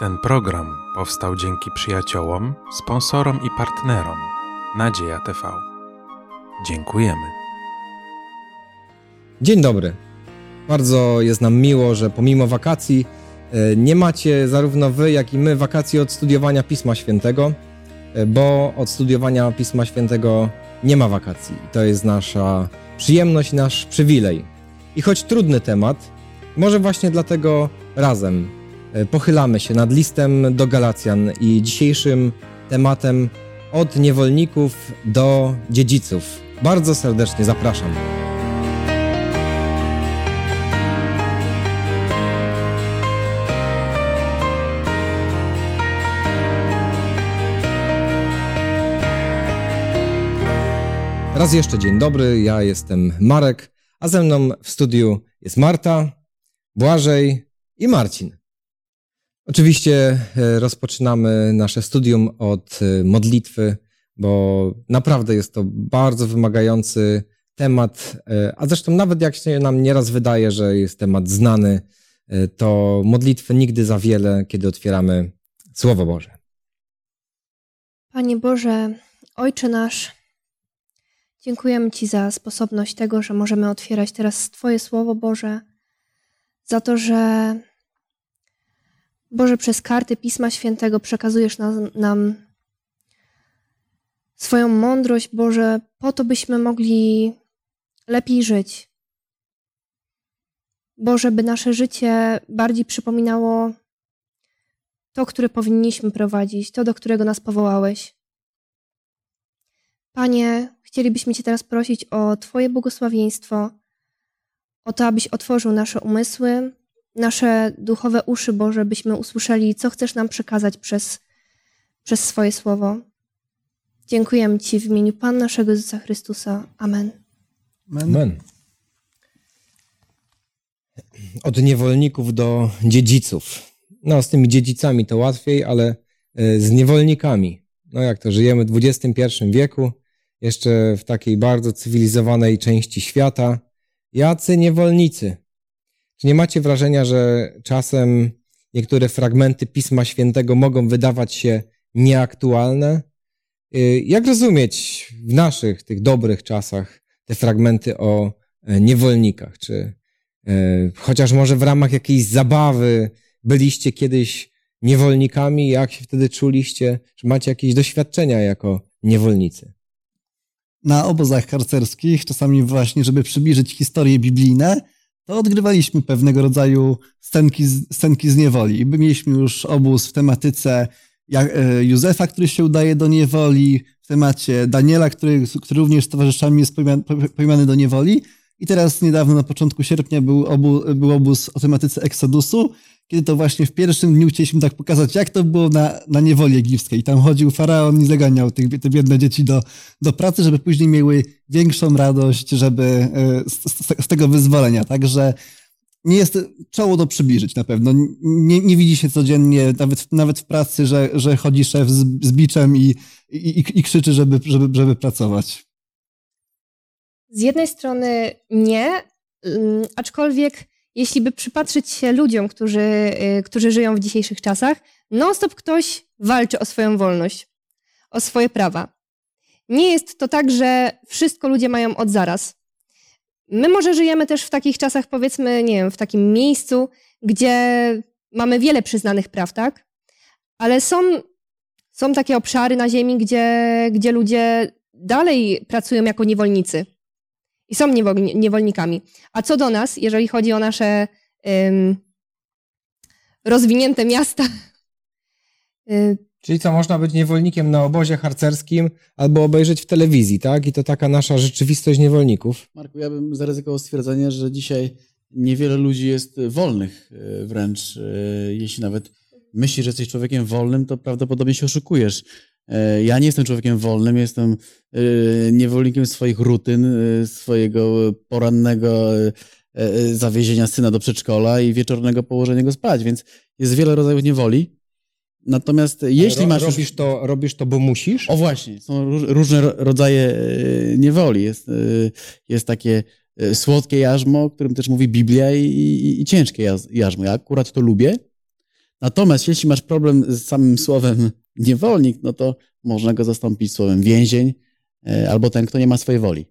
Ten program powstał dzięki przyjaciołom, sponsorom i partnerom Nadzieja TV. Dziękujemy. Dzień dobry. Bardzo jest nam miło, że pomimo wakacji e, nie macie zarówno wy, jak i my wakacji od studiowania Pisma Świętego, e, bo od studiowania Pisma Świętego nie ma wakacji. To jest nasza przyjemność, nasz przywilej. I choć trudny temat, może właśnie dlatego razem pochylamy się nad listem do Galacjan i dzisiejszym tematem od niewolników do dziedziców. Bardzo serdecznie zapraszam. Raz jeszcze dzień dobry, ja jestem Marek, a ze mną w studiu jest Marta, Błażej i Marcin. Oczywiście e, rozpoczynamy nasze studium od e, modlitwy, bo naprawdę jest to bardzo wymagający temat, e, a zresztą nawet jak się nam nieraz wydaje, że jest temat znany, to modlitwy nigdy za wiele, kiedy otwieramy Słowo Boże. Panie Boże, Ojcze nasz, dziękujemy Ci za sposobność tego, że możemy otwierać teraz Twoje Słowo Boże, za to, że Boże, przez karty Pisma Świętego przekazujesz nam, nam swoją mądrość, Boże, po to, byśmy mogli lepiej żyć. Boże, by nasze życie bardziej przypominało to, które powinniśmy prowadzić, to, do którego nas powołałeś. Panie, chcielibyśmy Cię teraz prosić o Twoje błogosławieństwo, o to, abyś otworzył nasze umysły, nasze duchowe uszy, Boże, byśmy usłyszeli, co chcesz nam przekazać przez, przez swoje słowo. Dziękujemy Ci w imieniu Pana naszego Jezusa Chrystusa. Amen. Amen. Od niewolników do dziedziców. No, z tymi dziedzicami to łatwiej, ale e, z niewolnikami. No, jak to żyjemy w XXI wieku, jeszcze w takiej bardzo cywilizowanej części świata. Jacy niewolnicy? Czy nie macie wrażenia, że czasem niektóre fragmenty Pisma Świętego mogą wydawać się nieaktualne? Y, jak rozumieć w naszych, tych dobrych czasach, te fragmenty o e, niewolnikach? Czy e, chociaż może w ramach jakiejś zabawy byliście kiedyś niewolnikami? Jak się wtedy czuliście? Czy macie jakieś doświadczenia jako niewolnicy? Na obozach harcerskich, czasami właśnie, żeby przybliżyć historie biblijne, to odgrywaliśmy pewnego rodzaju scenki z, scenki z niewoli. Mieliśmy już obóz w tematyce e, Józefa, który się udaje do niewoli, w temacie Daniela, który, który również towarzyszami jest pojmany do niewoli. I teraz niedawno, na początku sierpnia, był, obu, był obóz o tematyce Eksodusu, kiedy to właśnie w pierwszym dniu chcieliśmy tak pokazać, jak to było na, na niewoli egipskiej. Tam chodził faraon i zaganiał tych, te biedne dzieci do, do pracy, żeby później miały większą radość, żeby e, z, z tego wyzwolenia. Także nie jest czoło do przybliżyć na pewno. Nie, nie widzi się codziennie, nawet, nawet w pracy, że, że chodzi szef z, z biczem i, i, i krzyczy, żeby, żeby, żeby pracować. Z jednej strony nie, mm, aczkolwiek jeśli by przypatrzyć się ludziom, którzy, y, którzy żyją w dzisiejszych czasach, non-stop ktoś walczy o swoją wolność, o swoje prawa. Nie jest to tak, że wszystko ludzie mają od zaraz. My może żyjemy też w takich czasach, powiedzmy, nie wiem, w takim miejscu, gdzie mamy wiele przyznanych praw, tak? Ale są, są takie obszary na Ziemi, gdzie, gdzie ludzie dalej pracują jako niewolnicy i są niewolnikami. A co do nas, jeżeli chodzi o nasze um, rozwinięte miasta. Y, Czyli co, można być niewolnikiem na obozie harcerskim albo obejrzeć w telewizji, tak? I to taka nasza rzeczywistość niewolników. Marku, ja bym zaryzykował stwierdzenie, że dzisiaj niewiele ludzi jest wolnych y, wręcz. Y, jeśli nawet myślisz, że jesteś człowiekiem wolnym, to prawdopodobnie się oszukujesz. E, ja nie jestem człowiekiem wolnym, jestem e, niewolnikiem swoich rutyn, e, swojego porannego zawiezienia syna do przedszkola i wieczornego położenia go spać, więc jest wiele rodzajów niewoli. Natomiast jeśli masz. Robisz to, robisz to, bo musisz? O właśnie, są różne rodzaje niewoli. Jest, jest takie słodkie jarzmo, o którym też mówi Biblia, i, i, i ciężkie jarzmo. Ja akurat to lubię. Natomiast jeśli masz problem z samym słowem niewolnik, no to można go zastąpić słowem więzień e, albo ten, kto nie ma swojej woli.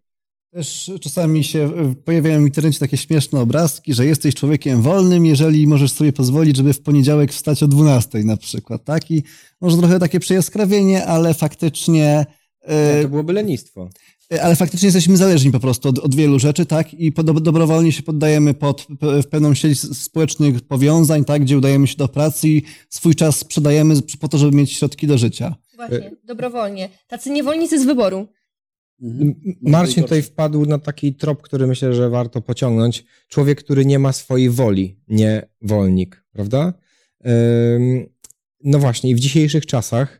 Też czasami się e, pojawiają w internecie takie śmieszne obrazki, że jesteś człowiekiem wolnym, jeżeli możesz sobie pozwolić, żeby w poniedziałek wstać o 12 na przykład, tak? I może trochę takie przejaskrawienie, ale faktycznie... E, to byłoby lenistwo. Ale faktycznie jesteśmy zależni po prostu od, od wielu rzeczy, tak? I do, dobrowolnie się poddajemy pod w pewną sieć społecznych powiązań, tak? Gdzie udajemy się do pracy i swój czas sprzedajemy po to, żeby mieć środki do życia. Właśnie, dobrowolnie. Tacy niewolnicy z wyboru. Marcin tutaj wpadł na taki trop, który myślę, że warto pociągnąć. Człowiek, który nie ma swojej woli, nie wolnik, prawda? No właśnie, i w dzisiejszych czasach,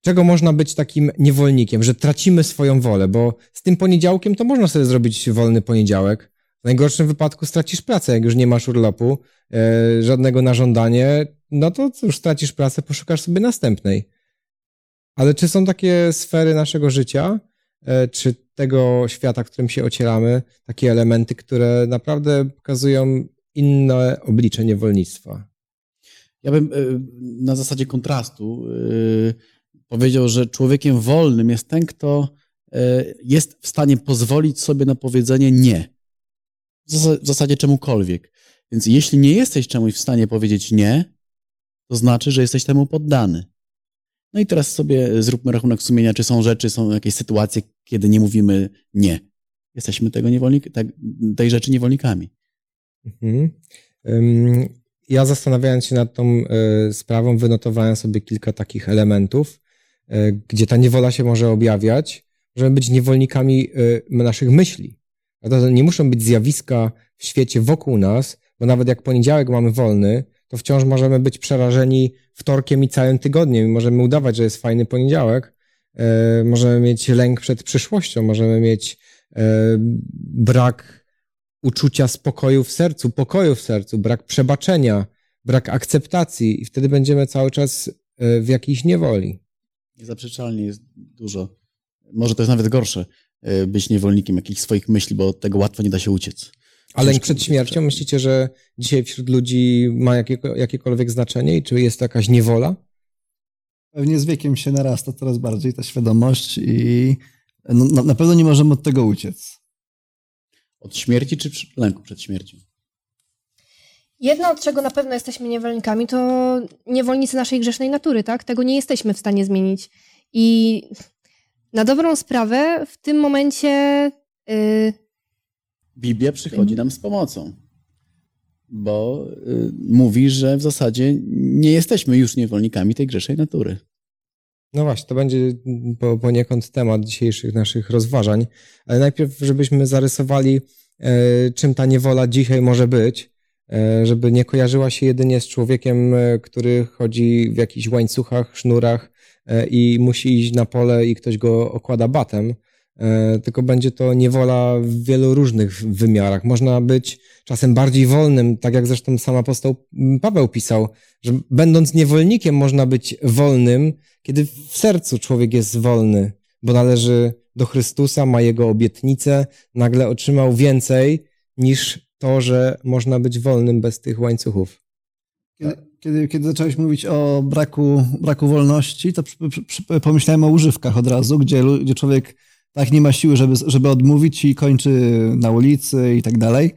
czego można być takim niewolnikiem, że tracimy swoją wolę, bo z tym poniedziałkiem to można sobie zrobić wolny poniedziałek. W najgorszym wypadku stracisz pracę, jak już nie masz urlopu, e, żadnego na żądanie, no to cóż, stracisz pracę, poszukasz sobie następnej. Ale czy są takie sfery naszego życia, E, czy tego świata, w którym się ocieramy, takie elementy, które naprawdę pokazują inne oblicze niewolnictwa. Ja bym e, na zasadzie kontrastu powiedział, że człowiekiem wolnym jest ten, kto jest w stanie pozwolić sobie na powiedzenie nie. W zasadzie czemukolwiek. Więc jeśli nie jesteś czemuś w stanie powiedzieć nie, to znaczy, że jesteś temu poddany. No i teraz sobie zróbmy rachunek sumienia, czy są rzeczy, są jakieś sytuacje, kiedy nie mówimy nie. Jesteśmy tego niewolnik, tak, tej rzeczy niewolnikami. Mhm. Ja zastanawiając się nad tą e, sprawą, wynotowałem sobie kilka takich elementów, e, gdzie ta niewola się może objawiać. Możemy być niewolnikami e, naszych myśli. To nie muszą być zjawiska w świecie wokół nas, bo nawet jak poniedziałek mamy wolny, to wciąż możemy być przerażeni wtorkiem i całym tygodniem. Możemy udawać, że jest fajny poniedziałek. E, możemy mieć lęk przed przyszłością, możemy mieć e, brak uczucia spokoju w sercu, pokoju w sercu, brak przebaczenia, brak akceptacji i wtedy będziemy cały czas e, w jakiejś niewoli. Niezaprzeczalnie jest dużo. Może to jest nawet gorsze, być niewolnikiem jakichś swoich myśli, bo od tego łatwo nie da się uciec. Ale lęk przed śmiercią, myślicie, że dzisiaj wśród ludzi ma jakiekolwiek znaczenie i czy jest to jakaś niewola? Pewnie z wiekiem się narasta coraz bardziej ta świadomość i no, na pewno nie możemy od tego uciec. Od śmierci czy lęku przed śmiercią? Jedno, od czego na pewno jesteśmy niewolnikami, to niewolnicy naszej grzesznej natury, tak? Tego nie jesteśmy w stanie zmienić. I na dobrą sprawę w tym momencie yy, Biblia przychodzi nam z pomocą, bo y, mówi, że w zasadzie nie jesteśmy już niewolnikami tej grzesznej natury. No właśnie, to będzie po, poniekąd temat dzisiejszych naszych rozważań, ale najpierw, żebyśmy zarysowali, e, czym ta niewola dzisiaj może być, żeby nie kojarzyła się jedynie z człowiekiem, e, który chodzi w jakichś łańcuchach, sznurach e, i musi iść na pole i ktoś go okłada batem, E, tylko będzie to niewola w wielu różnych wymiarach. Można być czasem bardziej wolnym, tak jak zresztą sam apostoł Paweł pisał, że będąc niewolnikiem można być wolnym, kiedy w sercu człowiek jest wolny, bo należy do Chrystusa, ma Jego obietnicę, nagle otrzymał więcej niż to, że można być wolnym bez tych łańcuchów. Kiedy, kiedy, kiedy zacząłeś mówić o braku, braku wolności, to przy, przy, przy, pomyślałem o używkach od razu, gdzie, gdzie człowiek tak nie ma siły, żeby, żeby odmówić i kończy na ulicy i tak dalej.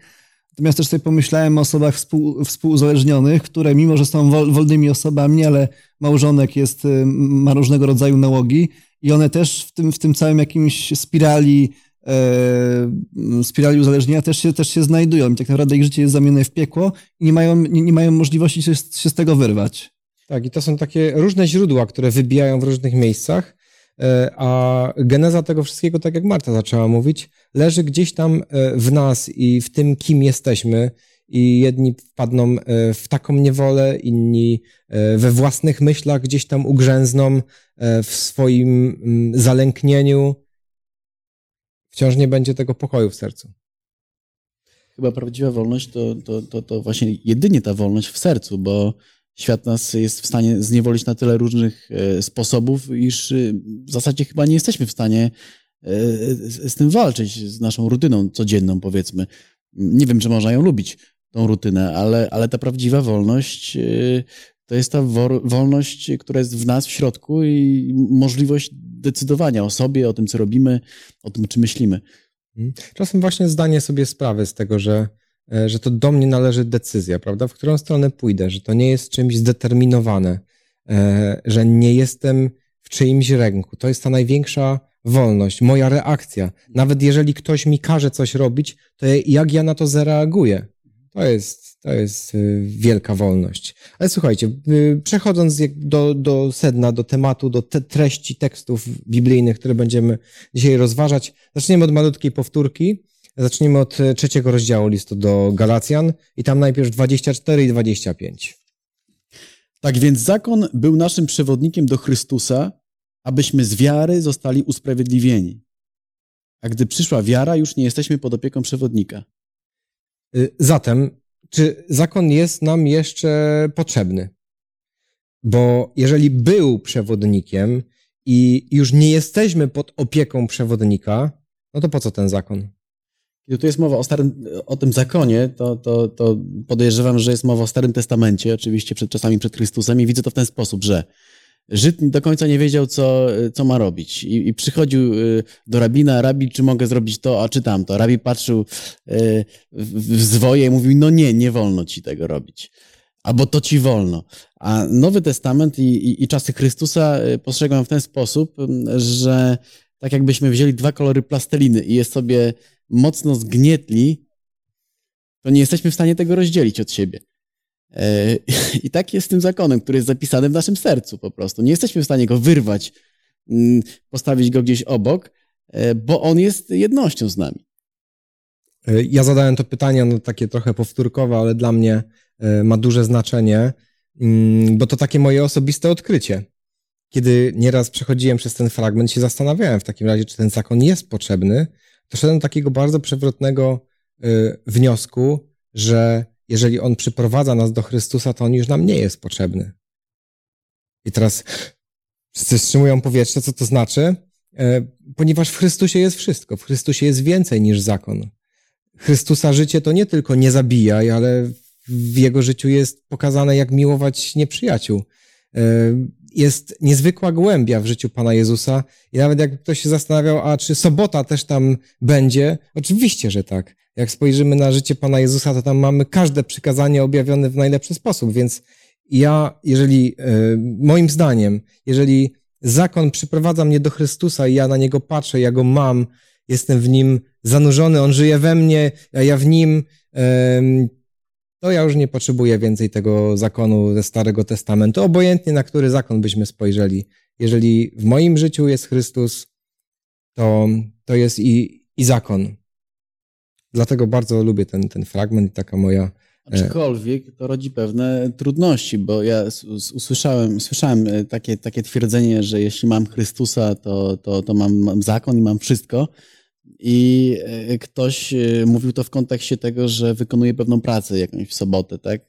Natomiast też sobie pomyślałem o osobach współ, współuzależnionych, które mimo, że są wol, wolnymi osobami, ale małżonek jest, y, ma różnego rodzaju nałogi i one też w tym, w tym całym jakimś spirali, spirali uzależnienia też się, też się znajdują. I tak naprawdę ich życie jest zamienione w piekło i nie mają, nie, nie mają możliwości się, się z tego wyrwać. Tak, i to są takie różne źródła, które wybijają w różnych miejscach. E, a geneza tego wszystkiego, tak jak Marta zaczęła mówić, leży gdzieś tam e, w nas i w tym, kim jesteśmy. I jedni wpadną e, w taką niewolę, inni we własnych myślach gdzieś tam ugrzęzną, w swoim mm, zalęknieniu. Wciąż nie będzie tego pokoju w sercu. Chyba prawdziwa wolność to, to, to, to właśnie jedynie ta wolność w sercu, bo świat nas jest w stanie zniewolić na tyle różnych e, sposobów, iż e, w zasadzie chyba nie jesteśmy w stanie e, z tym walczyć, z naszą rutyną codzienną, powiedzmy. Nie wiem, czy można ją lubić, tą rutynę, ale, ale ta prawdziwa wolność to jest ta wolność, która jest w nas, w środku i możliwość decydowania o sobie, o tym, co robimy, o tym, czy myślimy. Mhm. Czasem właśnie zdanie sobie sprawy z tego, że, e, że to do mnie należy decyzja, prawda? W którą stronę pójdę, że to nie jest czymś zdeterminowane, e, że nie jestem w czyimś ręku. To jest ta największa wolność, moja reakcja. Nawet jeżeli ktoś mi każe coś robić, to jak ja na to zareaguję? To jest, to jest y, wielka wolność. Ale słuchajcie, y, przechodząc do, do sedna, do tematu, do te treści tekstów biblijnych, które będziemy dzisiaj rozważać, zaczniemy od malutkiej powtórki. Zacznijmy od y, trzeciego rozdziału listu do Galacjan i tam najpierw 24 i 25. Tak więc zakon był naszym przewodnikiem do Chrystusa, abyśmy z wiary zostali usprawiedliwieni. A gdy przyszła wiara, już nie jesteśmy pod opieką przewodnika. Y, zatem, czy zakon jest nam jeszcze potrzebny? Bo jeżeli był przewodnikiem i już nie jesteśmy pod opieką przewodnika, no to po co ten zakon? Kiedy tu jest mowa o, starym, o tym zakonie, to, to, to podejrzewam, że jest mowa o Starym Testamencie, oczywiście przed czasami przed Chrystusem i widzę to w ten sposób, że Żyd do końca nie wiedział, co, co ma robić. I, I, przychodził y, do rabina, rabi, czy mogę zrobić to, a czy tamto. Rabi patrzył y, w zwoje i mówił, no nie, nie wolno ci tego robić. Albo to ci wolno. A Nowy Testament i, i, i czasy Chrystusa y, postrzegam w ten sposób, że tak jakbyśmy wzięli dwa kolory plasteliny i je sobie mocno zgnietli, to nie jesteśmy w stanie tego rozdzielić od siebie. E, I tak jest z tym zakonem, który jest zapisany w naszym sercu po prostu. Nie jesteśmy w stanie go wyrwać, mm, postawić go gdzieś obok, e, bo on jest jednością z nami. E, ja zadałem to pytanie, no takie trochę powtórkowe, ale dla mnie ma duże znaczenie, mm, bo to takie moje osobiste odkrycie. Kiedy nieraz przechodziłem przez ten fragment, się zastanawiałem w takim razie, czy ten zakon jest potrzebny, doszedłem do takiego bardzo przewrotnego wniosku, że jeżeli On przyprowadza nas do Chrystusa, to On już nam nie jest potrzebny. I teraz wszyscy wstrzymują powietrze, co to znaczy? E, ponieważ w Chrystusie jest wszystko. W Chrystusie jest więcej niż zakon. Chrystusa życie to nie tylko nie zabijaj, ale w Jego życiu jest pokazane, jak miłować nieprzyjaciół. E, jest niezwykła głębia w życiu Pana Jezusa i nawet jak ktoś się zastanawiał, a czy sobota też tam będzie? Oczywiście, że tak jak spojrzymy na życie Pana Jezusa, to tam mamy każde przykazanie objawione w najlepszy sposób. Więc ja, jeżeli, e, moim zdaniem, jeżeli zakon przyprowadza mnie do Chrystusa i ja na niego patrzę, ja go mam, jestem w nim zanurzony, on żyje we mnie, a ja w nim, to ja już nie potrzebuję więcej tego zakonu ze Starego Testamentu, obojętnie na który zakon byśmy spojrzeli. Jeżeli w moim życiu jest Chrystus, to, to jest i, i zakon. Dlatego bardzo lubię ten, ten fragment i taka moja. E, Aczkolwiek to rodzi pewne trudności, bo ja usłyszałem, słyszałem e, takie, takie twierdzenie, że jeśli mam Chrystusa, to, to, to mam, mam zakon i mam wszystko. I e, ktoś mówił to w kontekście tego, że wykonuje pewną pracę jakąś w sobotę, tak?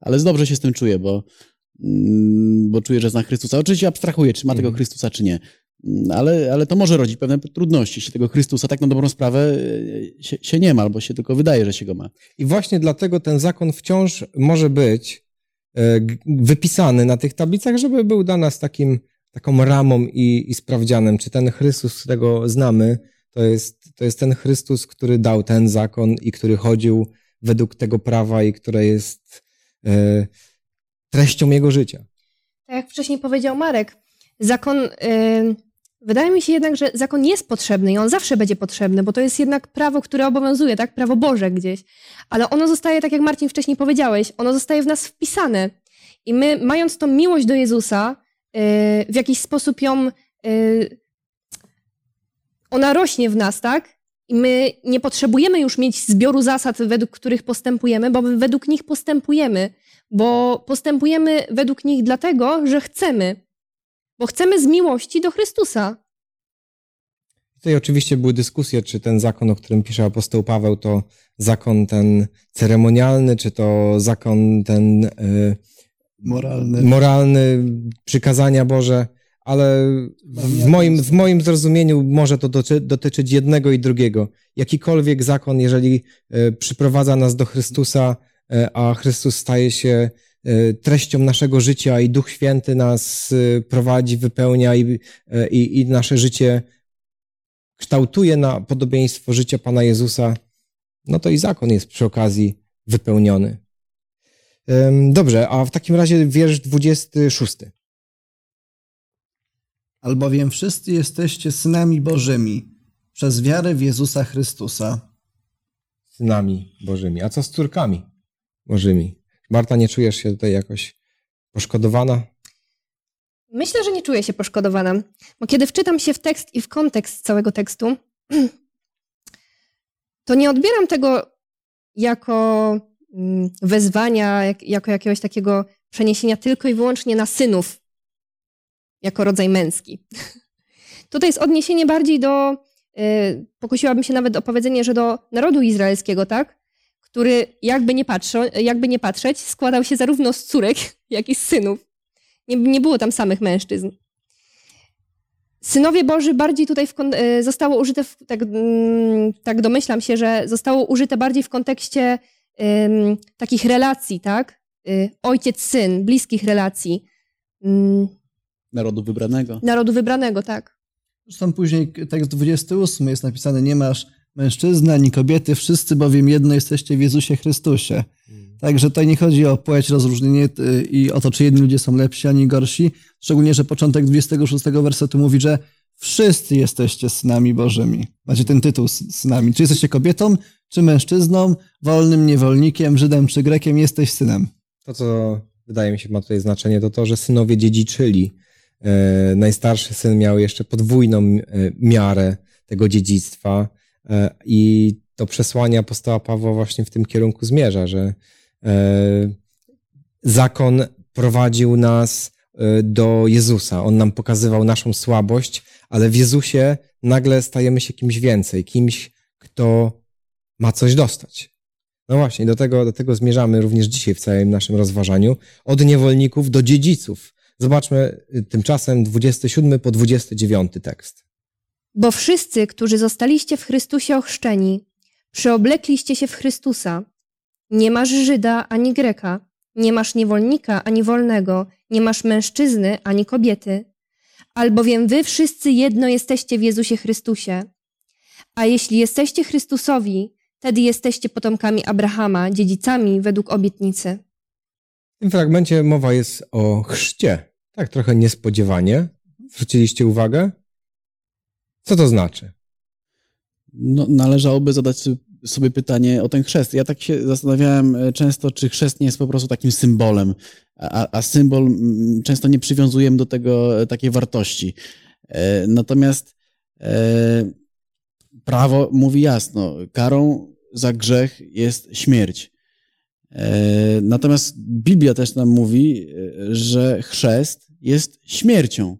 Ale dobrze się z tym czuję, bo, mm, bo czuję, że zna Chrystusa. Oczywiście abstrahuję, czy ma tego mhm. Chrystusa, czy nie. Ale, ale to może rodzić pewne trudności, jeśli tego Chrystusa tak na dobrą sprawę e, się, się, nie ma, albo się tylko wydaje, że się go ma. I właśnie dlatego ten zakon wciąż może być e, wypisany na tych tablicach, żeby był dla nas takim, taką ramą i, i sprawdzianem, czy ten Chrystus, którego znamy, to jest, to jest ten Chrystus, który dał ten zakon i który chodził według tego prawa i które jest e, treścią jego życia. Tak jak wcześniej powiedział Marek, zakon. Yy Wydaje mi się jednak, że zakon jest potrzebny i on zawsze będzie potrzebny, bo to jest jednak prawo, które obowiązuje, tak? Prawo Boże gdzieś. Ale ono zostaje, tak jak Marcin wcześniej powiedziałeś, ono zostaje w nas wpisane. I my, mając tą miłość do Jezusa, yy, w jakiś sposób ją. Yy, ona rośnie w nas, tak? I my nie potrzebujemy już mieć zbioru zasad, według których postępujemy, bo według nich postępujemy. Bo postępujemy według nich dlatego, że chcemy bo chcemy z miłości do Chrystusa. Tutaj oczywiście były dyskusje, czy ten zakon, o którym pisze apostoł Paweł, to zakon ten ceremonialny, czy to zakon ten yy, moralny. moralny, przykazania Boże, ale w moim, w moim zrozumieniu może to dotyczyć jednego i drugiego. Jakikolwiek zakon, jeżeli yy, przyprowadza nas do Chrystusa, yy, a Chrystus staje się treścią naszego życia i Duch Święty nas e, prowadzi, wypełnia i, i, i nasze życie kształtuje na podobieństwo życia Pana Jezusa, no to i zakon jest przy okazji wypełniony. Dobrze, a w takim razie wiersz 26. Albowiem wszyscy jesteście synami Bożymi przez wiarę w Jezusa Chrystusa. Synami Bożymi. A co z córkami Bożymi? Marta, nie czujesz się tutaj jakoś poszkodowana? Myślę, że nie czuję się poszkodowana, bo kiedy wczytam się w tekst i w kontekst całego tekstu, to nie odbieram tego jako mm, wezwania, jako jakiegoś takiego przeniesienia tylko i wyłącznie na synów, jako rodzaj męski. Tutaj jest odniesienie bardziej do, yy, pokusiłabym się nawet o powiedzenie, że do narodu izraelskiego, tak? Który jakby nie, patrzą, jakby nie patrzeć, składał się zarówno z córek, jak i z synów. Nie, nie było tam samych mężczyzn. Synowie Boży bardziej tutaj w, e, zostało użyte, w, tak, mm, tak, domyślam się, że zostało użyte bardziej w kontekście um, takich relacji, tak? Y, ojciec-syn, bliskich relacji. Um, narodu wybranego. Narodu wybranego, tak. Zresztą później tekst 28 jest napisany, nie masz mężczyzny ani kobiety, wszyscy bowiem jedno jesteście w Jezusie Chrystusie. Także tutaj nie chodzi o płeć, rozróżnienie y, i o to, czy jedni ludzie są lepsi, ani gorsi. Szczególnie, że początek 26 wersetu mówi, że wszyscy jesteście synami Bożymi. Macie ten tytuł synami. Czy jesteście kobietą, czy mężczyzną, wolnym niewolnikiem, Żydem czy Grekiem, jesteś synem. To, co wydaje mi się ma tutaj znaczenie, to to, że synowie dziedziczyli. E, najstarszy syn miał jeszcze podwójną e, miarę tego dziedzictwa i to przesłanie apostoła Pawła właśnie w tym kierunku zmierza, że E, zakon prowadził nas e, do Jezusa. On nam pokazywał naszą słabość, ale w Jezusie nagle stajemy się kimś więcej, kimś, kto ma coś dostać. No właśnie, do tego, do tego zmierzamy również dzisiaj w całym naszym rozważaniu. Od niewolników do dziedziców. Zobaczmy tymczasem 27 po 29 tekst. Bo wszyscy, którzy zostaliście w Chrystusie ochrzczeni, przyoblekliście się w Chrystusa. Nie masz Żyda ani Greka, nie masz niewolnika ani wolnego, nie masz mężczyzny ani kobiety, albowiem wy wszyscy jedno jesteście w Jezusie Chrystusie. A jeśli jesteście Chrystusowi, wtedy jesteście potomkami Abrahama, dziedzicami według obietnicy. W tym fragmencie mowa jest o chrzcie. Tak trochę niespodziewanie. Zwróciliście uwagę? Co to znaczy? No, należałoby zadać sobie pytanie o ten chrzest. Ja tak się zastanawiałem e, często, czy chrzest nie jest po prostu takim symbolem, a, a symbol często nie przywiązujemy do tego e, takiej wartości. E, natomiast prawo mówi jasno, karą za grzech jest śmierć. Natomiast Biblia też nam mówi, że chrzest jest śmiercią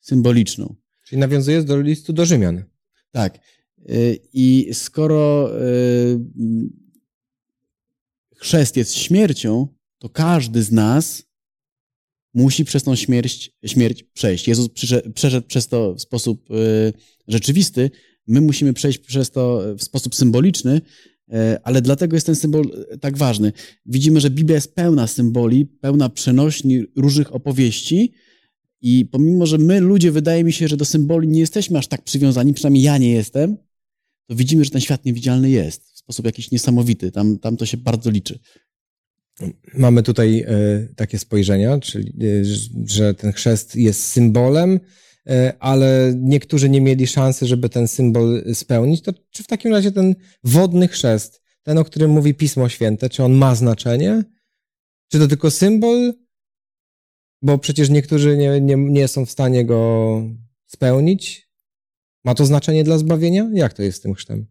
symboliczną. Czyli nawiązuje do listu do Rzymian. Tak. Y, I skoro y, chrzest jest śmiercią, to każdy z nas musi przez tą śmierć, śmierć przejść. Jezus przeszedł przez to w sposób y, rzeczywisty, my musimy przejść przez to w sposób symboliczny, ale dlatego jest ten symbol tak ważny. Widzimy, że Biblia jest pełna symboli, pełna przenośni różnych opowieści, i pomimo, że my, ludzie, wydaje mi się, że do symboli nie jesteśmy aż tak przywiązani, przynajmniej ja nie jestem, to widzimy, że ten świat niewidzialny jest w sposób jakiś niesamowity. Tam, tam to się bardzo liczy. Mamy tutaj e, takie spojrzenia, czyli e, że ten chrzest jest symbolem, e, ale niektórzy nie mieli szansy, żeby ten symbol spełnić. To czy w takim razie ten wodny chrzest, ten, o którym mówi Pismo Święte, czy on ma znaczenie? Czy to tylko symbol? Bo przecież niektórzy nie, nie, nie są w stanie go spełnić. Ma to znaczenie dla zbawienia? Jak to jest z tym chrztem?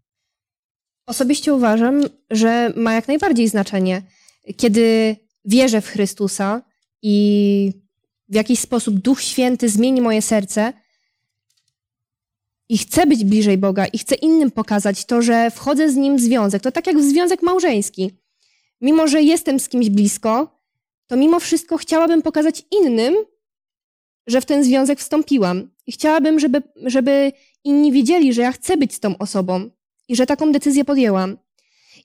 Osobiście uważam, że ma jak najbardziej znaczenie. Kiedy wierzę w Chrystusa i w jakiś sposób Duch Święty zmieni moje serce i chcę być bliżej Boga i chcę innym pokazać to, że wchodzę z Nim w związek. To tak jak w związek małżeński. Mimo, że jestem z kimś blisko, to mimo wszystko chciałabym pokazać innym, że w ten związek wstąpiłam. I chciałabym, żeby, żeby inni wiedzieli, że ja chcę być z tą osobą i że taką decyzję podjęłam.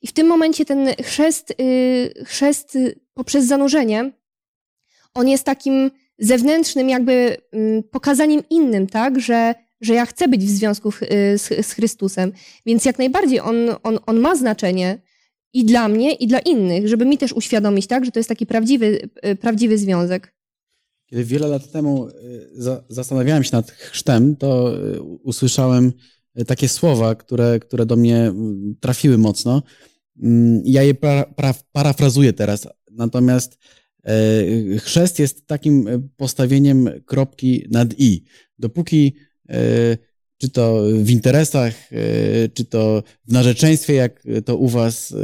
I w tym momencie ten chrzest, y, chrzest poprzez zanurzenie, on jest takim zewnętrznym jakby mm, pokazaniem innym, tak, że, że ja chcę być w związku z, z Chrystusem. Więc jak najbardziej on, on, on ma znaczenie i dla mnie, i dla innych, żeby mi też uświadomić, tak, że to jest taki prawdziwy, prawdziwy związek. Kiedy wiele lat temu zastanawiałem się nad chrztem, to usłyszałem takie słowa, które, które do mnie trafiły mocno. Mm, ja je para, para, parafrazuję teraz. Natomiast e, chrzest jest takim postawieniem kropki nad i. Dopóki e, czy to w interesach, e, czy to w narzeczeństwie, jak to u was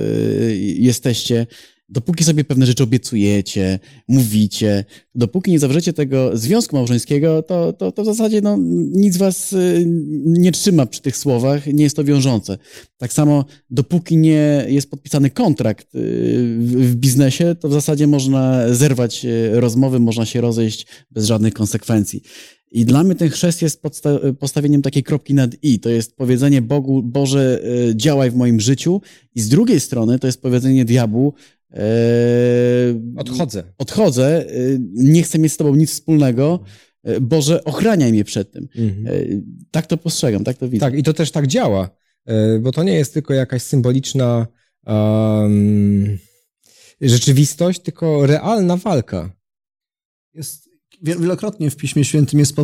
jesteście, dopóki sobie pewne rzeczy obiecujecie, mówicie, dopóki nie zawrzecie tego związku małżeńskiego, to, to, to w zasadzie no, nic was y, nie trzyma przy tych słowach, nie jest to wiążące. Tak samo, dopóki nie jest podpisany kontrakt w biznesie, to w zasadzie można zerwać rozmowy, można się rozejść bez żadnych konsekwencji. I dla mnie ten chrzest jest podsta- postawieniem takiej kropki nad i. To jest powiedzenie Bogu, Boże, działaj w moim życiu. I z drugiej strony to jest powiedzenie diabłu, Eee, odchodzę. Odchodzę, e, nie chcę mieć z tobą nic wspólnego. E, Boże, ochraniaj mnie przed tym. Mhm. E, tak to postrzegam, tak to widzę. Tak, i to też tak działa, bo to nie jest tylko jakaś symboliczna um, rzeczywistość, tylko realna walka. Jest, wielokrotnie w Piśmie Świętym jest,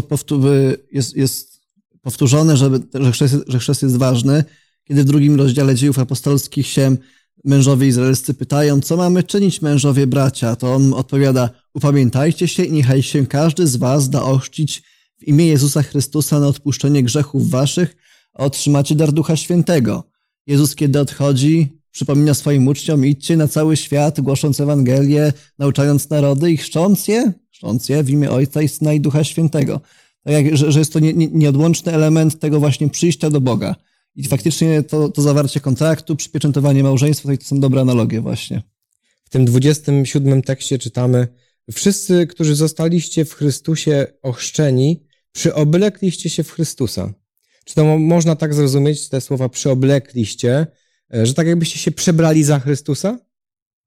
jest, jest powtórzone, że, że, chrzest, że chrzest jest ważny. Kiedy w drugim rozdziale dziejów apostolskich się mężowie izraelscy pytają, co mamy czynić mężowie bracia, to on odpowiada, upamiętajcie się i niechaj się każdy z was da ochrzcić w imię Jezusa Chrystusa na odpuszczenie grzechów waszych, a otrzymacie dar Ducha Świętego. Jezus, kiedy odchodzi, przypomina swoim uczniom, idźcie na cały świat, głosząc Ewangelię, nauczając narody i chrzcząc je, chrzcząc je w imię Ojca i Syna i Ducha Świętego. Tak jak, że, że jest to nie, nie, nieodłączny element tego właśnie przyjścia do Boga. I faktycznie to, to zawarcie kontraktu, przypieczętowanie małżeństwa, to są dobre analogie właśnie. W tym 27 tekście czytamy Wszyscy, którzy zostaliście w Chrystusie ochrzczeni, przyoblekliście się w Chrystusa. Czy to można tak zrozumieć, te słowa przyoblekliście, e, że tak jakbyście się przebrali za Chrystusa?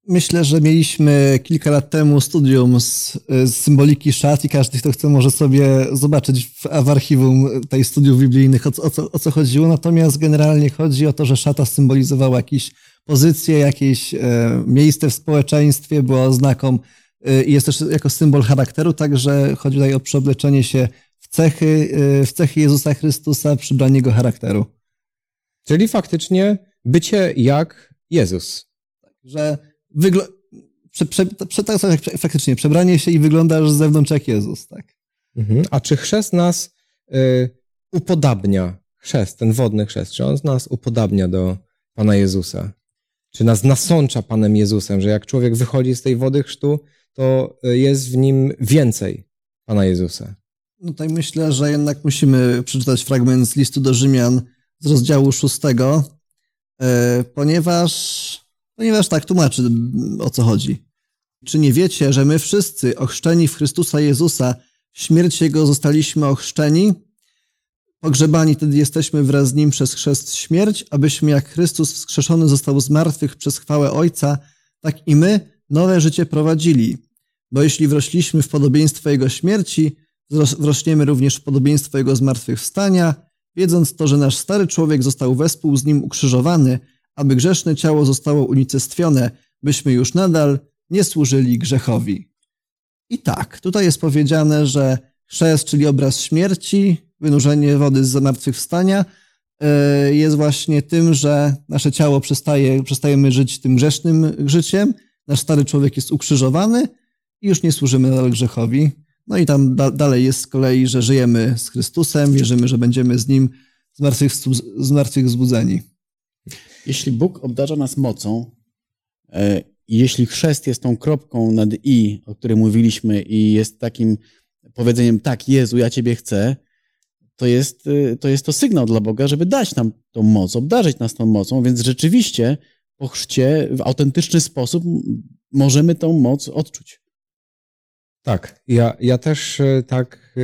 Myślę, że mieliśmy kilka lat temu studium z, z symboliki szat i każdy, kto chce, może sobie zobaczyć w, w archiwum tej studiów biblijnych, o, o, co, o co chodziło. Natomiast generalnie chodzi o to, że szata symbolizowała jakieś pozycje, jakieś e, miejsce w społeczeństwie, była oznaką e, i jest też jako symbol charakteru, także chodzi tutaj o przeobleczenie się w cechy, e, w cechy Jezusa Chrystusa, przybranie Jego charakteru. Czyli faktycznie bycie jak Jezus. Że wygl- prze, prze, prze, tak faktycznie, przebranie się i wyglądasz z zewnątrz jak Jezus, tak. Mhm. A czy chrzest nas y, upodabnia, chrzest, ten wodny chrzest, czy on nas upodabnia do Pana Jezusa? Czy nas nasącza Panem Jezusem, że jak człowiek wychodzi z tej wody chrztu, to y, jest w nim więcej Pana Jezusa? No tutaj myślę, że jednak musimy przeczytać fragment z listu do Rzymian z rozdziału szóstego, y, ponieważ Ponieważ tak tłumaczy, o co chodzi. Czy nie wiecie, że my wszyscy ochrzczeni w Chrystusa Jezusa, śmierć Jego zostaliśmy ochrzczeni? Pogrzebani tedy jesteśmy wraz z Nim przez chrzest śmierć, abyśmy jak Chrystus wskrzeszony został z martwych przez chwałę Ojca, tak i my nowe życie prowadzili. Bo jeśli wrośliśmy w podobieństwo Jego śmierci, wrośniemy również w podobieństwo Jego zmartwychwstania, wiedząc to, że nasz stary człowiek został wespół z Nim ukrzyżowany, aby grzeszne ciało zostało unicestwione, byśmy już nadal nie służyli grzechowi. I tak, tutaj jest powiedziane, że chrzest, czyli obraz śmierci, wynurzenie wody z zmartwychwstania, e, jest właśnie tym, że nasze ciało przestaje, przestajemy żyć tym grzesznym życiem, nasz stary człowiek jest ukrzyżowany i już nie służymy nadal grzechowi. No i tam da, dalej jest z kolei, że żyjemy z Chrystusem, wierzymy, że będziemy z Nim zmartwychwzbudzeni. Jeśli Bóg obdarza nas mocą, e, jeśli chrzest jest tą kropką nad i, o której mówiliśmy, i jest takim powiedzeniem, tak, Jezu, ja Ciebie chcę, to jest, e, to jest to sygnał dla Boga, żeby dać nam tą moc, obdarzyć nas tą mocą, więc rzeczywiście po chrzcie w autentyczny sposób możemy tą moc odczuć. Tak, ja, ja też e, tak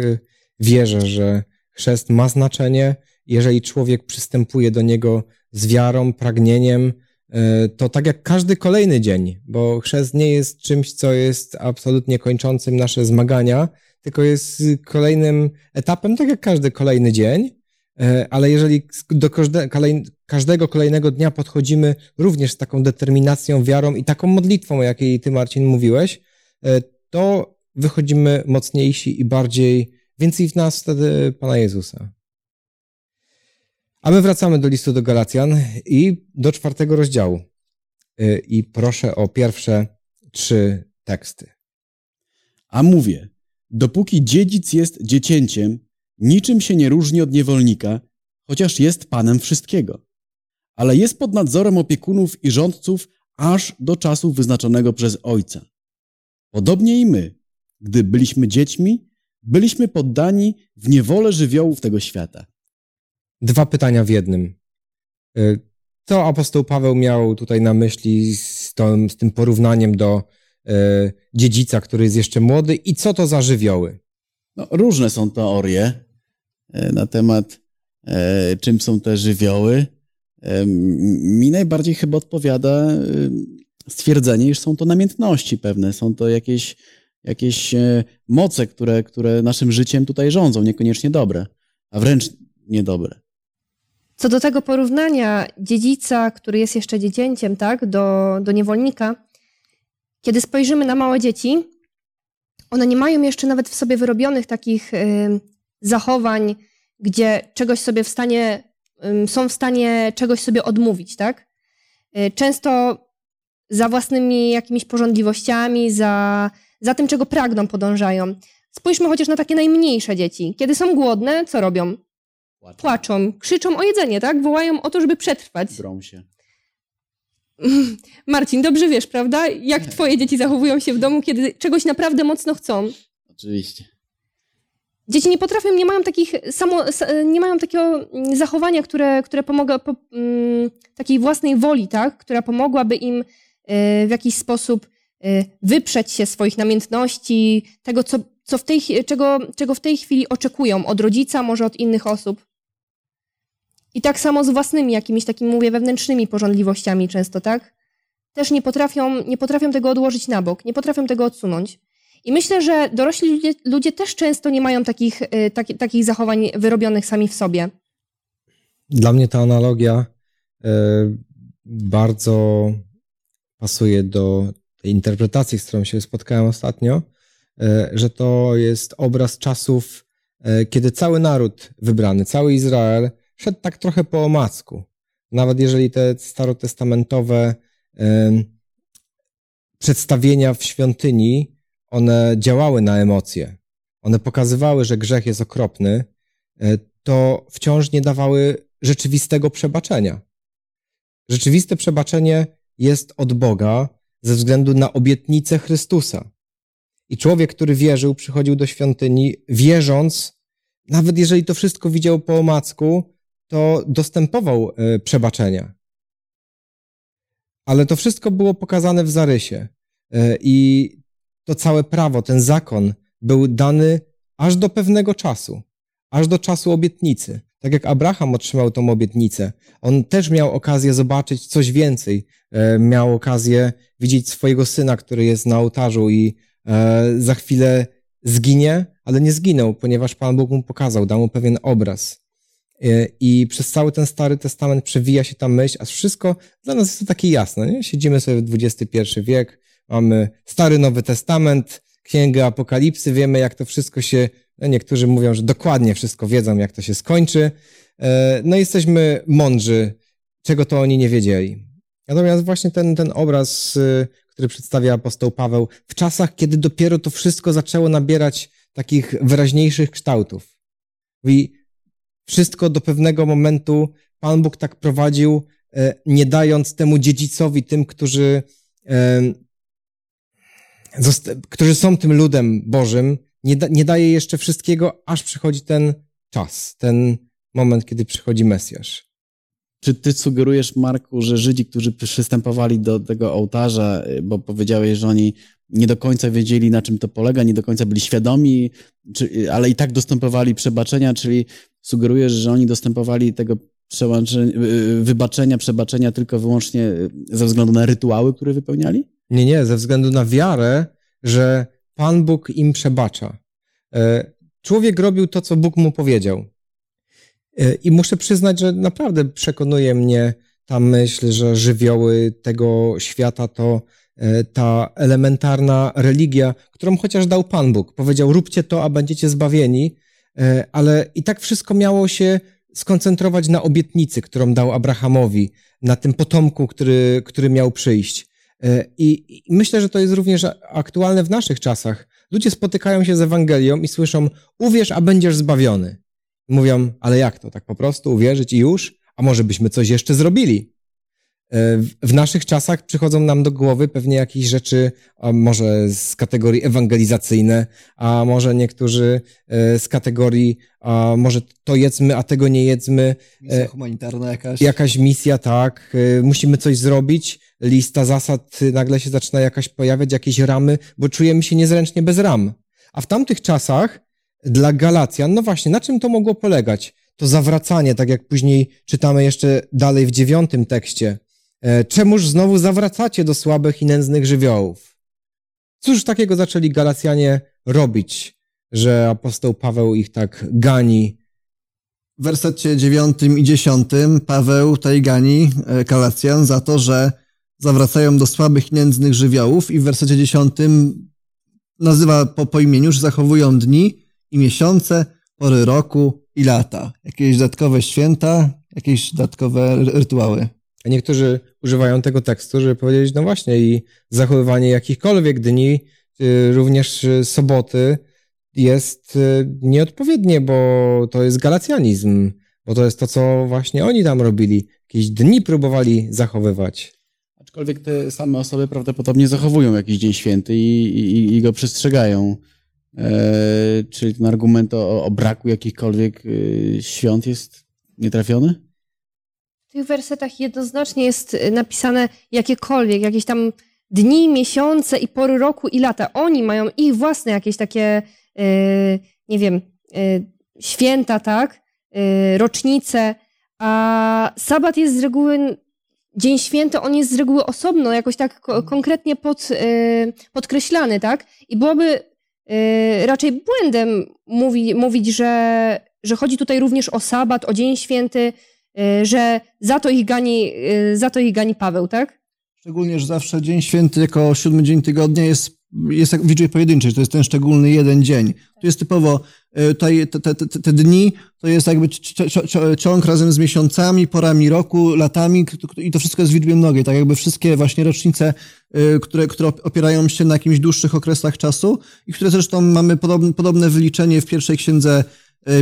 wierzę, że chrzest ma znaczenie, jeżeli człowiek przystępuje do niego z wiarą, pragnieniem, e, to tak jak każdy kolejny dzień, bo chrzest nie jest czymś, co jest absolutnie kończącym nasze zmagania, tylko jest kolejnym etapem, tak jak każdy kolejny dzień, e, ale jeżeli do każdego kolejnego dnia podchodzimy również z taką determinacją, wiarą i taką modlitwą, o jakiej ty, Marcin, mówiłeś, e, to wychodzimy mocniejsi i bardziej, więcej w nas wtedy Pana Jezusa. A my wracamy do listu do Galacjan i do czwartego rozdziału. E, I proszę o pierwsze trzy teksty. A mówię, dopóki dziedzic jest dziecięciem, niczym się nie różni od niewolnika, chociaż jest panem wszystkiego. Ale jest pod nadzorem opiekunów i rządców aż do czasu wyznaczonego przez ojca. Podobnie i my, gdy byliśmy dziećmi, byliśmy poddani w niewolę żywiołów tego świata. Dwa pytania w jednym. Y, co apostoł Paweł miał tutaj na myśli z, to, z tym porównaniem do e, dziedzica, który jest jeszcze młody i co to za żywioły? No, różne są teorie e, na temat, e, czym są te żywioły. Mi najbardziej chyba odpowiada stwierdzenie, iż są to namiętności pewne, są to jakieś, jakieś moce, które, które naszym życiem tutaj rządzą, niekoniecznie dobre, a wręcz niedobre. Co do tego porównania dziedzica, który jest jeszcze dziecięciem, tak, do, do niewolnika, kiedy spojrzymy na małe dzieci, one nie mają jeszcze nawet w sobie wyrobionych takich y, zachowań, gdzie czegoś sobie w stanie, y, są w stanie czegoś sobie odmówić, tak? Y, często za własnymi jakimiś porządliwościami, za, za tym, czego pragną, podążają. Spójrzmy chociaż na takie najmniejsze dzieci. Kiedy są głodne, co robią? Płaczą. Płaczą, krzyczą o jedzenie, tak? Wołają o to, żeby przetrwać. Drą się. Marcin, dobrze wiesz, prawda? Jak twoje dzieci zachowują się w domu, kiedy czegoś naprawdę mocno chcą. Oczywiście. Dzieci nie potrafią, nie mają takich samo, nie mają takiego zachowania, które, które pomaga, po, um, takiej własnej woli, tak? Która pomogłaby im y, w jakiś sposób y, wyprzeć się swoich namiętności, tego, co, co w tej, czego, czego w tej chwili oczekują od rodzica, może od innych osób. I tak samo z własnymi jakimiś takimi, mówię, wewnętrznymi porządliwościami często, tak? Też nie potrafią, nie potrafią tego odłożyć na bok, nie potrafią tego odsunąć. I myślę, że dorośli ludzie, ludzie też często nie mają takich, y, tak, takich zachowań wyrobionych sami w sobie. Dla mnie ta analogia y, bardzo pasuje do tej interpretacji, z którą się spotkałem ostatnio, y, że to jest obraz czasów, kiedy cały naród wybrany, cały Izrael szedł tak trochę po omacku. Nawet jeżeli te starotestamentowe przedstawienia w świątyni, one działały na emocje. One pokazywały, że grzech jest okropny, e, to wciąż nie dawały rzeczywistego przebaczenia. Rzeczywiste przebaczenie jest od Boga ze względu na obietnicę Chrystusa. I człowiek, który wierzył, przychodził do świątyni, wierząc, nawet jeżeli to wszystko widział po omacku, to dostępował e, przebaczenia. Ale to wszystko było pokazane w zarysie. E, I to całe prawo, ten zakon był dany aż do pewnego czasu, aż do czasu obietnicy. Tak jak Abraham otrzymał tą obietnicę, on też miał okazję zobaczyć coś więcej. E, miał okazję widzieć swojego syna, który jest na ołtarzu i za chwilę zginie, ale nie zginął, ponieważ Pan Bóg mu pokazał, dał mu pewien obraz. E, I przez cały ten Stary Testament przewija się ta myśl, a wszystko dla nas jest to takie jasne. Nie? Siedzimy sobie w XXI wiek, mamy Stary Nowy Testament, Księgę Apokalipsy, wiemy jak to wszystko się, no niektórzy mówią, że dokładnie wszystko wiedzą, jak to się skończy. E, no jesteśmy mądrzy, czego to oni nie wiedzieli. Natomiast właśnie ten, ten obraz, y, który przedstawia apostoł Paweł, w czasach, kiedy dopiero to wszystko zaczęło nabierać takich wyraźniejszych kształtów. Mówi, wszystko do pewnego momentu Pan Bóg tak prowadził, e, nie dając temu dziedzicowi, tym, którzy, e, którzy są tym ludem Bożym, nie, da, nie daje jeszcze wszystkiego, aż przychodzi ten czas, ten moment, kiedy przychodzi Mesjasz. Czy ty sugerujesz, Marku, że Żydzi, którzy przystępowali do tego ołtarza, bo powiedziałeś, że oni nie do końca wiedzieli, na czym to polega, nie do końca byli świadomi, czy, ale i tak dostępowali przebaczenia, czyli sugerujesz, że oni dostępowali tego wybaczenia, przebaczenia tylko wyłącznie ze względu na rytuały, które wypełniali? Nie, nie, ze względu na wiarę, że Pan Bóg im przebacza. E, człowiek robił to, co Bóg mu powiedział. E, I muszę przyznać, że naprawdę przekonuje mnie ta myśl, że żywioły tego świata to e, ta elementarna religia, którą chociaż dał Pan Bóg. Powiedział: róbcie to, a będziecie zbawieni, ale i tak wszystko miało się skoncentrować na obietnicy, którą dał Abrahamowi, na tym potomku, który, który miał przyjść. E, I myślę, że to jest również aktualne w naszych czasach. Ludzie spotykają się z Ewangelią i słyszą: Uwierz, a będziesz zbawiony. Mówią: Ale jak to? Tak po prostu uwierzyć i już? A może byśmy coś jeszcze zrobili? E, w naszych czasach przychodzą nam do głowy pewnie jakieś rzeczy, a może z kategorii ewangelizacyjne, a może niektórzy e, z kategorii, a może to jedzmy, a tego nie jedzmy. Misja humanitarna jakaś. Jakaś misja, tak. Musimy coś zrobić lista zasad nagle się zaczyna jakaś pojawiać, jakieś ramy, bo czujemy się niezręcznie bez ram. A w tamtych czasach dla Galacjan, no właśnie, na czym to mogło polegać? To zawracanie, tak jak później czytamy jeszcze dalej w dziewiątym tekście. E, czemuż znowu zawracacie do słabych i nędznych żywiołów? Cóż takiego zaczęli Galacjanie robić, że apostoł Paweł ich tak gani? W wersecie dziewiątym i dziesiątym Paweł tej gani e, Galacjan za to, że zawracają do słabych i nędznych żywiołów i w wersecie dziesiątym nazywa po, po imieniu, że zachowują dni i miesiące, pory roku i lata. Jakieś dodatkowe święta, jakieś dodatkowe rytuały. A niektórzy używają tego tekstu, żeby powiedzieć, no właśnie, i zachowywanie jakichkolwiek dni, y, również soboty, jest y, nieodpowiednie, bo to jest galacjanizm, bo to jest to, co właśnie oni tam robili. Jakieś dni próbowali zachowywać. Aczkolwiek te same osoby prawdopodobnie zachowują jakiś dzień święty i, i, i go przestrzegają. E, czyli ten argument o, o braku jakichkolwiek y, świąt jest nietrafiony? W tych wersetach jednoznacznie jest y, napisane jakiekolwiek, jakieś tam dni, miesiące i pory roku i lata. Oni mają ich własne jakieś takie, yy, nie wiem, yy, święta, tak? Yy, rocznice, a sabat jest z reguły Dzień Święty, on jest z reguły osobno, jakoś tak konkretnie pod, y, podkreślany, tak? I byłoby y, raczej błędem mówi, mówić, że, że chodzi tutaj również o sabat, o Dzień Święty, y, że za to ich gani, za to ich gani Paweł, tak? Szczególnie, że zawsze Dzień Święty jako siódmy dzień tygodnia jest jest jak w pojedynczej, to jest ten szczególny jeden dzień. Tu jest typowo tutaj te, te, te, te dni, to jest jakby ciąg razem z miesiącami, porami roku, latami i to wszystko jest w liczbie mnogiej, tak jakby wszystkie właśnie rocznice, które, które opierają się na jakimś dłuższych okresach czasu i które zresztą mamy podobne, podobne wyliczenie w pierwszej księdze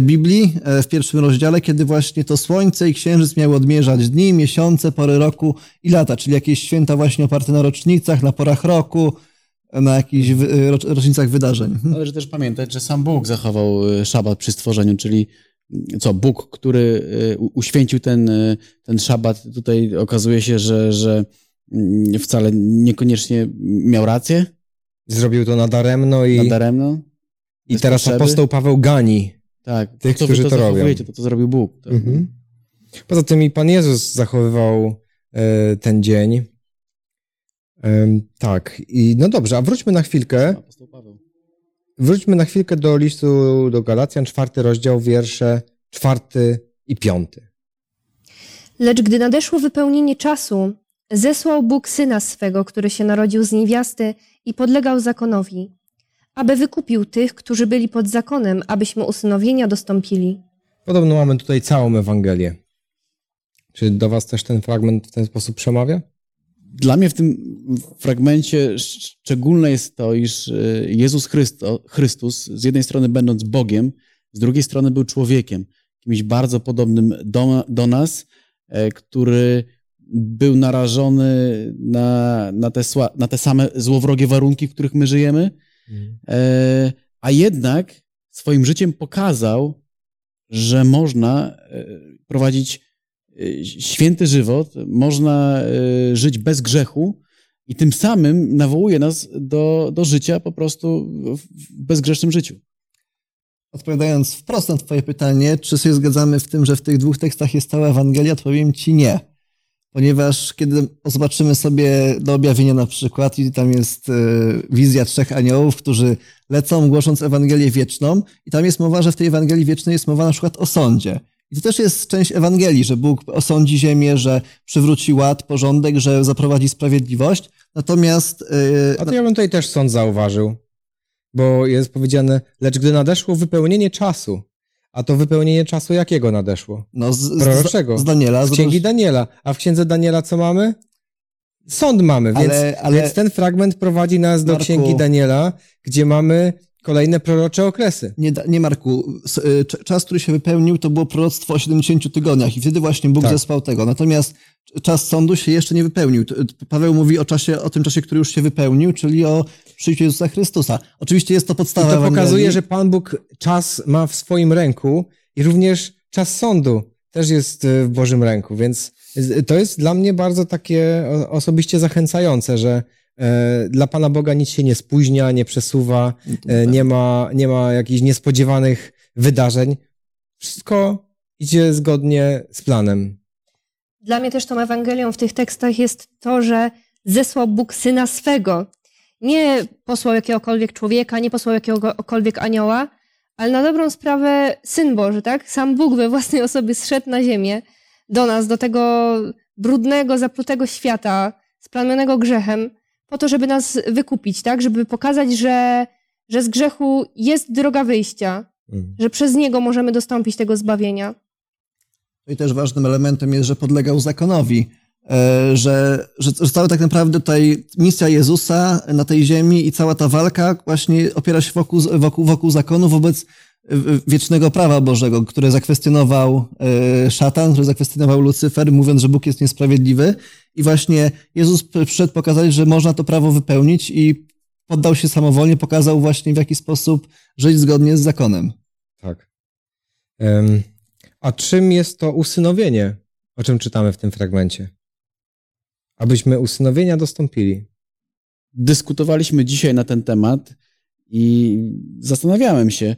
Biblii, w pierwszym rozdziale, kiedy właśnie to słońce i księżyc miały odmierzać dni, miesiące, pory roku i lata, czyli jakieś święta właśnie oparte na rocznicach, na porach roku, na jakichś rocznicach wydarzeń. Należy też pamiętać, że sam Bóg zachował e, szabat przy stworzeniu, czyli mm, co, Bóg, który e, uświęcił ten, e, ten szabat, tutaj okazuje się, że, że mm, wcale niekoniecznie miał rację. Zrobił to nadaremno i, nadaremno, i teraz potrzeby. apostoł Paweł gani tak, tych, którzy to, to robią. To, to zrobił Bóg. Tak? Mhm. Poza tym i Pan Jezus zachowywał ten dzień. Tak, i no dobrze, a wróćmy na chwilkę. Wróćmy na chwilkę do listu do Galacjan, czwarty rozdział, wiersze czwarty i piąty. Lecz gdy nadeszło wypełnienie czasu, zesłał Bóg syna swego, który się narodził z niewiasty i podlegał zakonowi, aby wykupił tych, którzy byli pod zakonem, abyśmy usynowienia dostąpili. Podobno mamy tutaj całą Ewangelię. Czy do Was też ten fragment w ten sposób przemawia? dla mnie w tym fragmencie szczególne jest to, iż e, Jezus Chrysto, Chrystus, z jednej strony będąc Bogiem, z drugiej strony był człowiekiem, kimś bardzo podobnym do, do nas, e, który był narażony na, na, te, na te same złowrogie warunki, w których my żyjemy, mhm. e, a jednak swoim życiem pokazał, że można prowadzić Y, święty żywot, można żyć bez grzechu i tym samym nawołuje nas do, do życia po prostu w bezgrzesznym życiu. odpowiadając wprost na Twoje pytanie, czy się zgadzamy w tym, że w tych dwóch tekstach jest cała Ewangelia, odpowiem Ci nie. Ponieważ kiedy zobaczymy sobie do objawienia na przykład i tam jest e, wizja trzech aniołów, którzy lecą głosząc Ewangelię wieczną i tam jest mowa, że w tej Ewangelii wiecznej jest mowa na przykład o sądzie. I to też jest część Ewangelii, że Bóg osądzi ziemię, że przywróci ład, porządek, że zaprowadzi sprawiedliwość. Natomiast... Yy, A to ja bym tutaj też sąd zauważył, bo jest powiedziane, lecz gdy nadeszło wypełnienie czasu, a to wypełnienie czasu jakiego nadeszło? No z, Proroczego. Z, z Daniela. Z księgi Daniela. A w księdze Daniela co mamy? Sąd mamy, więc, ale, ale... więc ten fragment prowadzi nas do Marku... księgi Daniela, gdzie mamy kolejne prorocze okresy. Nie, nie Marku, y, czas, który się wypełnił, to było proroctwo o 70 tygodniach i wtedy właśnie Bóg tak. zespał tego. Natomiast czas sądu się jeszcze nie wypełnił. Paweł mówi o czasie, o tym czasie, który już się wypełnił, czyli o przyjściu Jezusa Chrystusa. Oczywiście jest to podstawa I to Ewangelii. pokazuje, że Pan Bóg czas ma w swoim ręku i również czas sądu też jest y, w Bożym ręku, więc to jest dla mnie bardzo takie osobiście zachęcające, że dla Pana Boga nic się nie spóźnia, nie przesuwa, no e, nie ma, nie ma jakichś niespodziewanych wydarzeń. Wszystko idzie zgodnie z planem. Dla mnie też tą Ewangelią w tych tekstach jest to, że zesłał Bóg syna swego. Nie posłał jakiegokolwiek człowieka, nie posłał jakiegokolwiek anioła, ale na dobrą sprawę syn Boży, tak? Sam Bóg we własnej osobie zszedł na ziemię do nas, do tego brudnego, zaplutego świata, splamionego grzechem po to, żeby nas wykupić, tak? Żeby pokazać, że, że z grzechu jest droga wyjścia, mhm. że przez niego możemy dostąpić tego zbawienia. No I też ważnym elementem jest, że podlegał zakonowi, e, że, że, że cała tak naprawdę tutaj misja Jezusa na tej ziemi i cała ta walka właśnie opiera się wokół, wokół, wokół zakonu wobec wiecznego prawa Bożego, które zakwestionował e, szatan, które zakwestionował Lucyfer, mówiąc, że Bóg jest niesprawiedliwy. I właśnie Jezus przyszedł pokazać, że można to prawo wypełnić i poddał się samowolnie, pokazał właśnie w jaki sposób żyć zgodnie z zakonem. Tak. A czym jest to usynowienie, o czym czytamy w tym fragmencie? Abyśmy usynowienia dostąpili. Dyskutowaliśmy dzisiaj na ten temat i zastanawiałem się,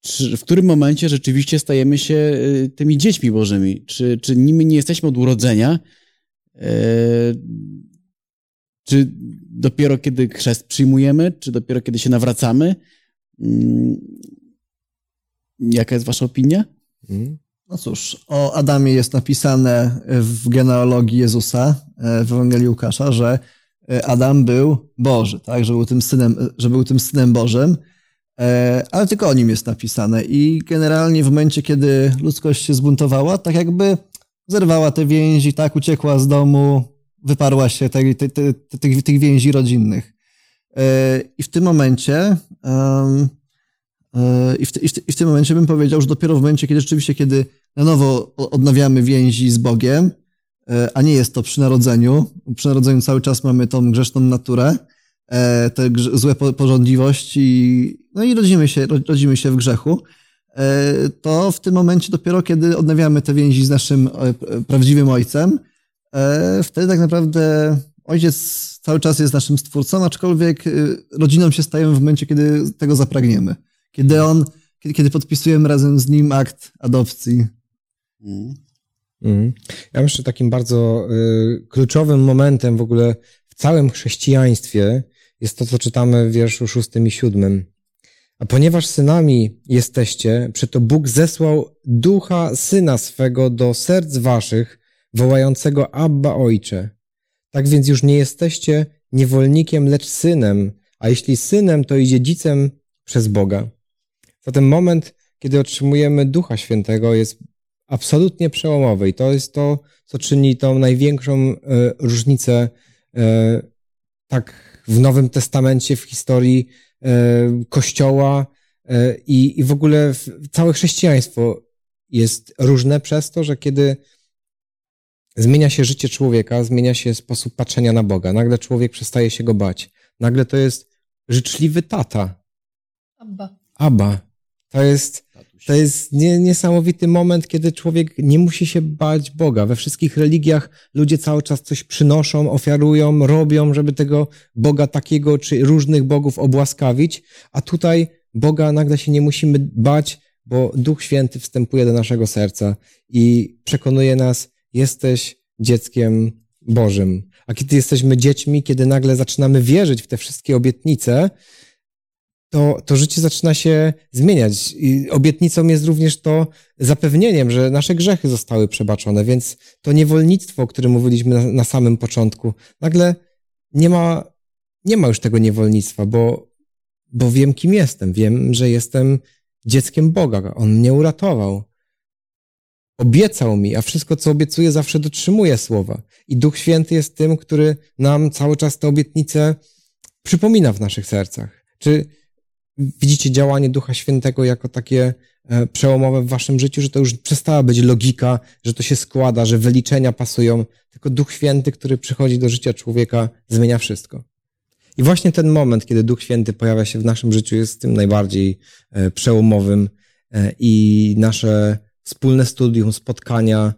czy, w którym momencie rzeczywiście stajemy się y, tymi dziećmi bożymi? Czy, czy nimi nie jesteśmy od urodzenia? E, czy dopiero kiedy chrzest przyjmujemy? Czy dopiero kiedy się nawracamy? Mm, jaka jest wasza opinia? Mm. No cóż, o Adamie jest napisane w genealogii Jezusa, e, w Ewangelii Łukasza, że e, Adam był Boży, tak? że, był tym synem, że był tym synem Bożym. E, ale tylko o nim jest napisane. I generalnie w momencie, kiedy ludzkość się zbuntowała, tak jakby zerwała te więzi, tak, uciekła z domu, wyparła się te, te, te, tych, tych więzi rodzinnych. E, I w tym momencie, e, i w, i, w, i w tym momencie bym powiedział, że dopiero w momencie, kiedy rzeczywiście, kiedy na nowo odnawiamy więzi z Bogiem, a nie jest to przy narodzeniu, przy narodzeniu cały czas mamy tą grzeszną naturę, E, te złe porządliwości, no i rodzimy się, rodzimy się w grzechu, e, to w tym momencie dopiero, kiedy odnawiamy te więzi z naszym e, prawdziwym ojcem, wtedy tak naprawdę ojciec cały czas jest naszym stwórcą, aczkolwiek rodziną się stajemy w momencie, kiedy tego zapragniemy. Kiedy on, kiedy, kiedy podpisujemy razem z nim akt adopcji. Mm. Mm. Ja myślę, że takim bardzo y, kluczowym momentem w ogóle w całym chrześcijaństwie jest to, co czytamy w wierszu szóstym i siódmym. A ponieważ synami jesteście, przeto Bóg zesłał ducha syna swego do serc waszych, wołającego Abba Ojcze. Tak więc już nie jesteście niewolnikiem, lecz synem, a jeśli synem, to i dziedzicem przez Boga. Zatem moment, kiedy otrzymujemy Ducha Świętego, jest absolutnie przełomowy i to jest to, co czyni tą największą e, różnicę e, tak w Nowym Testamencie, w historii Kościoła e, i, i w ogóle całe chrześcijaństwo jest różne przez to, że kiedy zmienia się życie człowieka, zmienia się sposób patrzenia na Boga. Nagle człowiek przestaje się go bać. Nagle to jest życzliwy tata. Abba. Abba. To jest to jest nie, niesamowity moment, kiedy człowiek nie musi się bać Boga. We wszystkich religiach ludzie cały czas coś przynoszą, ofiarują, robią, żeby tego Boga takiego czy różnych bogów obłaskawić, a tutaj Boga nagle się nie musimy bać, bo Duch Święty wstępuje do naszego serca i przekonuje nas, jesteś dzieckiem Bożym. A kiedy jesteśmy dziećmi, kiedy nagle zaczynamy wierzyć w te wszystkie obietnice, to, to życie zaczyna się zmieniać. I obietnicą jest również to zapewnieniem, że nasze grzechy zostały przebaczone, więc to niewolnictwo, o którym mówiliśmy na, na samym początku, nagle nie ma, nie ma już tego niewolnictwa, bo, bo wiem, kim jestem. Wiem, że jestem dzieckiem Boga. On mnie uratował. Obiecał mi, a wszystko, co obiecuje, zawsze dotrzymuje słowa. I Duch Święty jest tym, który nam cały czas te obietnice przypomina w naszych sercach. Czy widzicie działanie Ducha Świętego jako takie e, przełomowe w waszym życiu, że to już przestała być logika, że to się składa, że wyliczenia pasują, tylko Duch Święty, który przychodzi do życia człowieka, zmienia wszystko. I właśnie ten moment, kiedy Duch Święty pojawia się w naszym życiu, jest tym najbardziej e, przełomowym e, i nasze wspólne studium, spotkania,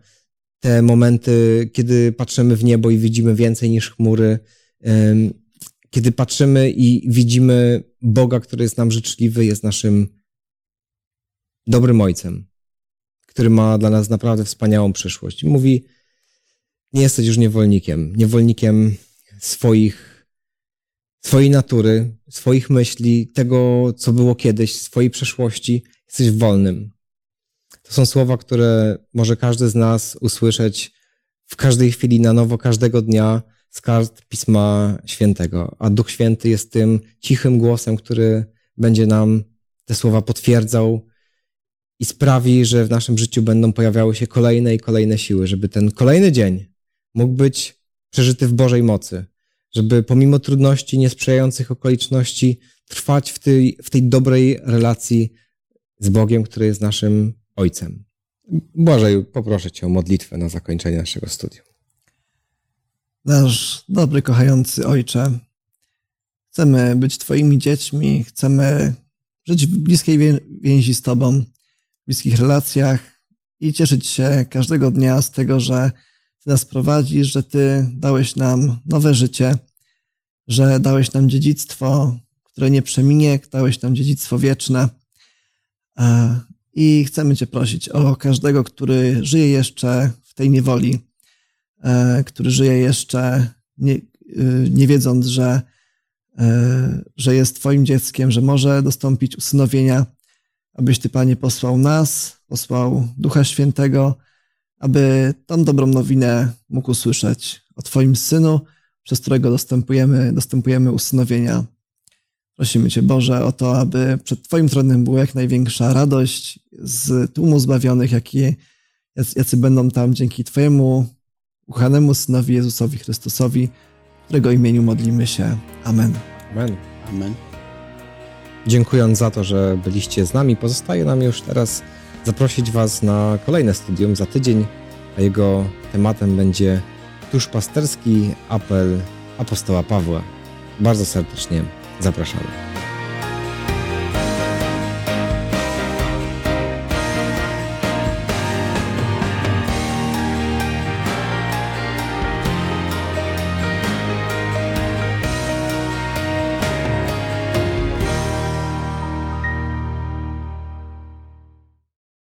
te momenty, kiedy patrzymy w niebo i widzimy więcej niż chmury, kiedy patrzymy i widzimy Boga, który jest nam życzliwy, jest naszym dobrym ojcem, który ma dla nas naprawdę wspaniałą przyszłość. Mówi, nie jesteś już niewolnikiem, niewolnikiem swoich, swojej natury, swoich myśli, tego, co było kiedyś, swojej przeszłości. Jesteś wolnym. To są słowa, które może każdy z nas usłyszeć w każdej chwili na nowo, każdego dnia, z kart Pisma Świętego, a Duch Święty jest tym cichym głosem, który będzie nam te słowa potwierdzał i sprawi, że w naszym życiu będą pojawiały się kolejne i kolejne siły, żeby ten kolejny dzień mógł być przeżyty w Bożej mocy, żeby pomimo trudności, niesprzyjających okoliczności trwać w tej, w tej dobrej relacji z Bogiem, który jest naszym Ojcem. Błażej, poproszę Cię o modlitwę na zakończenie naszego studium. Nasz dobry, kochający Ojcze, chcemy być Twoimi dziećmi, chcemy żyć w bliskiej więzi z Tobą, w bliskich relacjach i cieszyć się każdego dnia z tego, że Ty nas prowadzisz, że Ty dałeś nam nowe życie, że dałeś nam dziedzictwo, które nie przeminie, dałeś nam dziedzictwo wieczne. I chcemy Cię prosić o każdego, który żyje jeszcze w tej niewoli, E, który żyje jeszcze nie, e, nie wiedząc, że, e, że jest Twoim dzieckiem, że może dostąpić usynowienia, abyś Ty, Panie, posłał nas, posłał Ducha Świętego, aby tą dobrą nowinę mógł usłyszeć o Twoim Synu, przez którego dostępujemy, dostępujemy usynowienia. Prosimy Cię, Boże, o to, aby przed Twoim tronem była jak największa radość z tłumu zbawionych, jakie, jacy będą tam dzięki Twojemu uchanemu Synowi Jezusowi Chrystusowi, w którego imieniu modlimy się. Amen. Amen. Amen. Dziękując za to, że byliście z nami, pozostaje nam już teraz zaprosić Was na kolejne studium za tydzień, a jego tematem będzie duszpasterski apel apostoła Pawła. Bardzo serdecznie zapraszamy.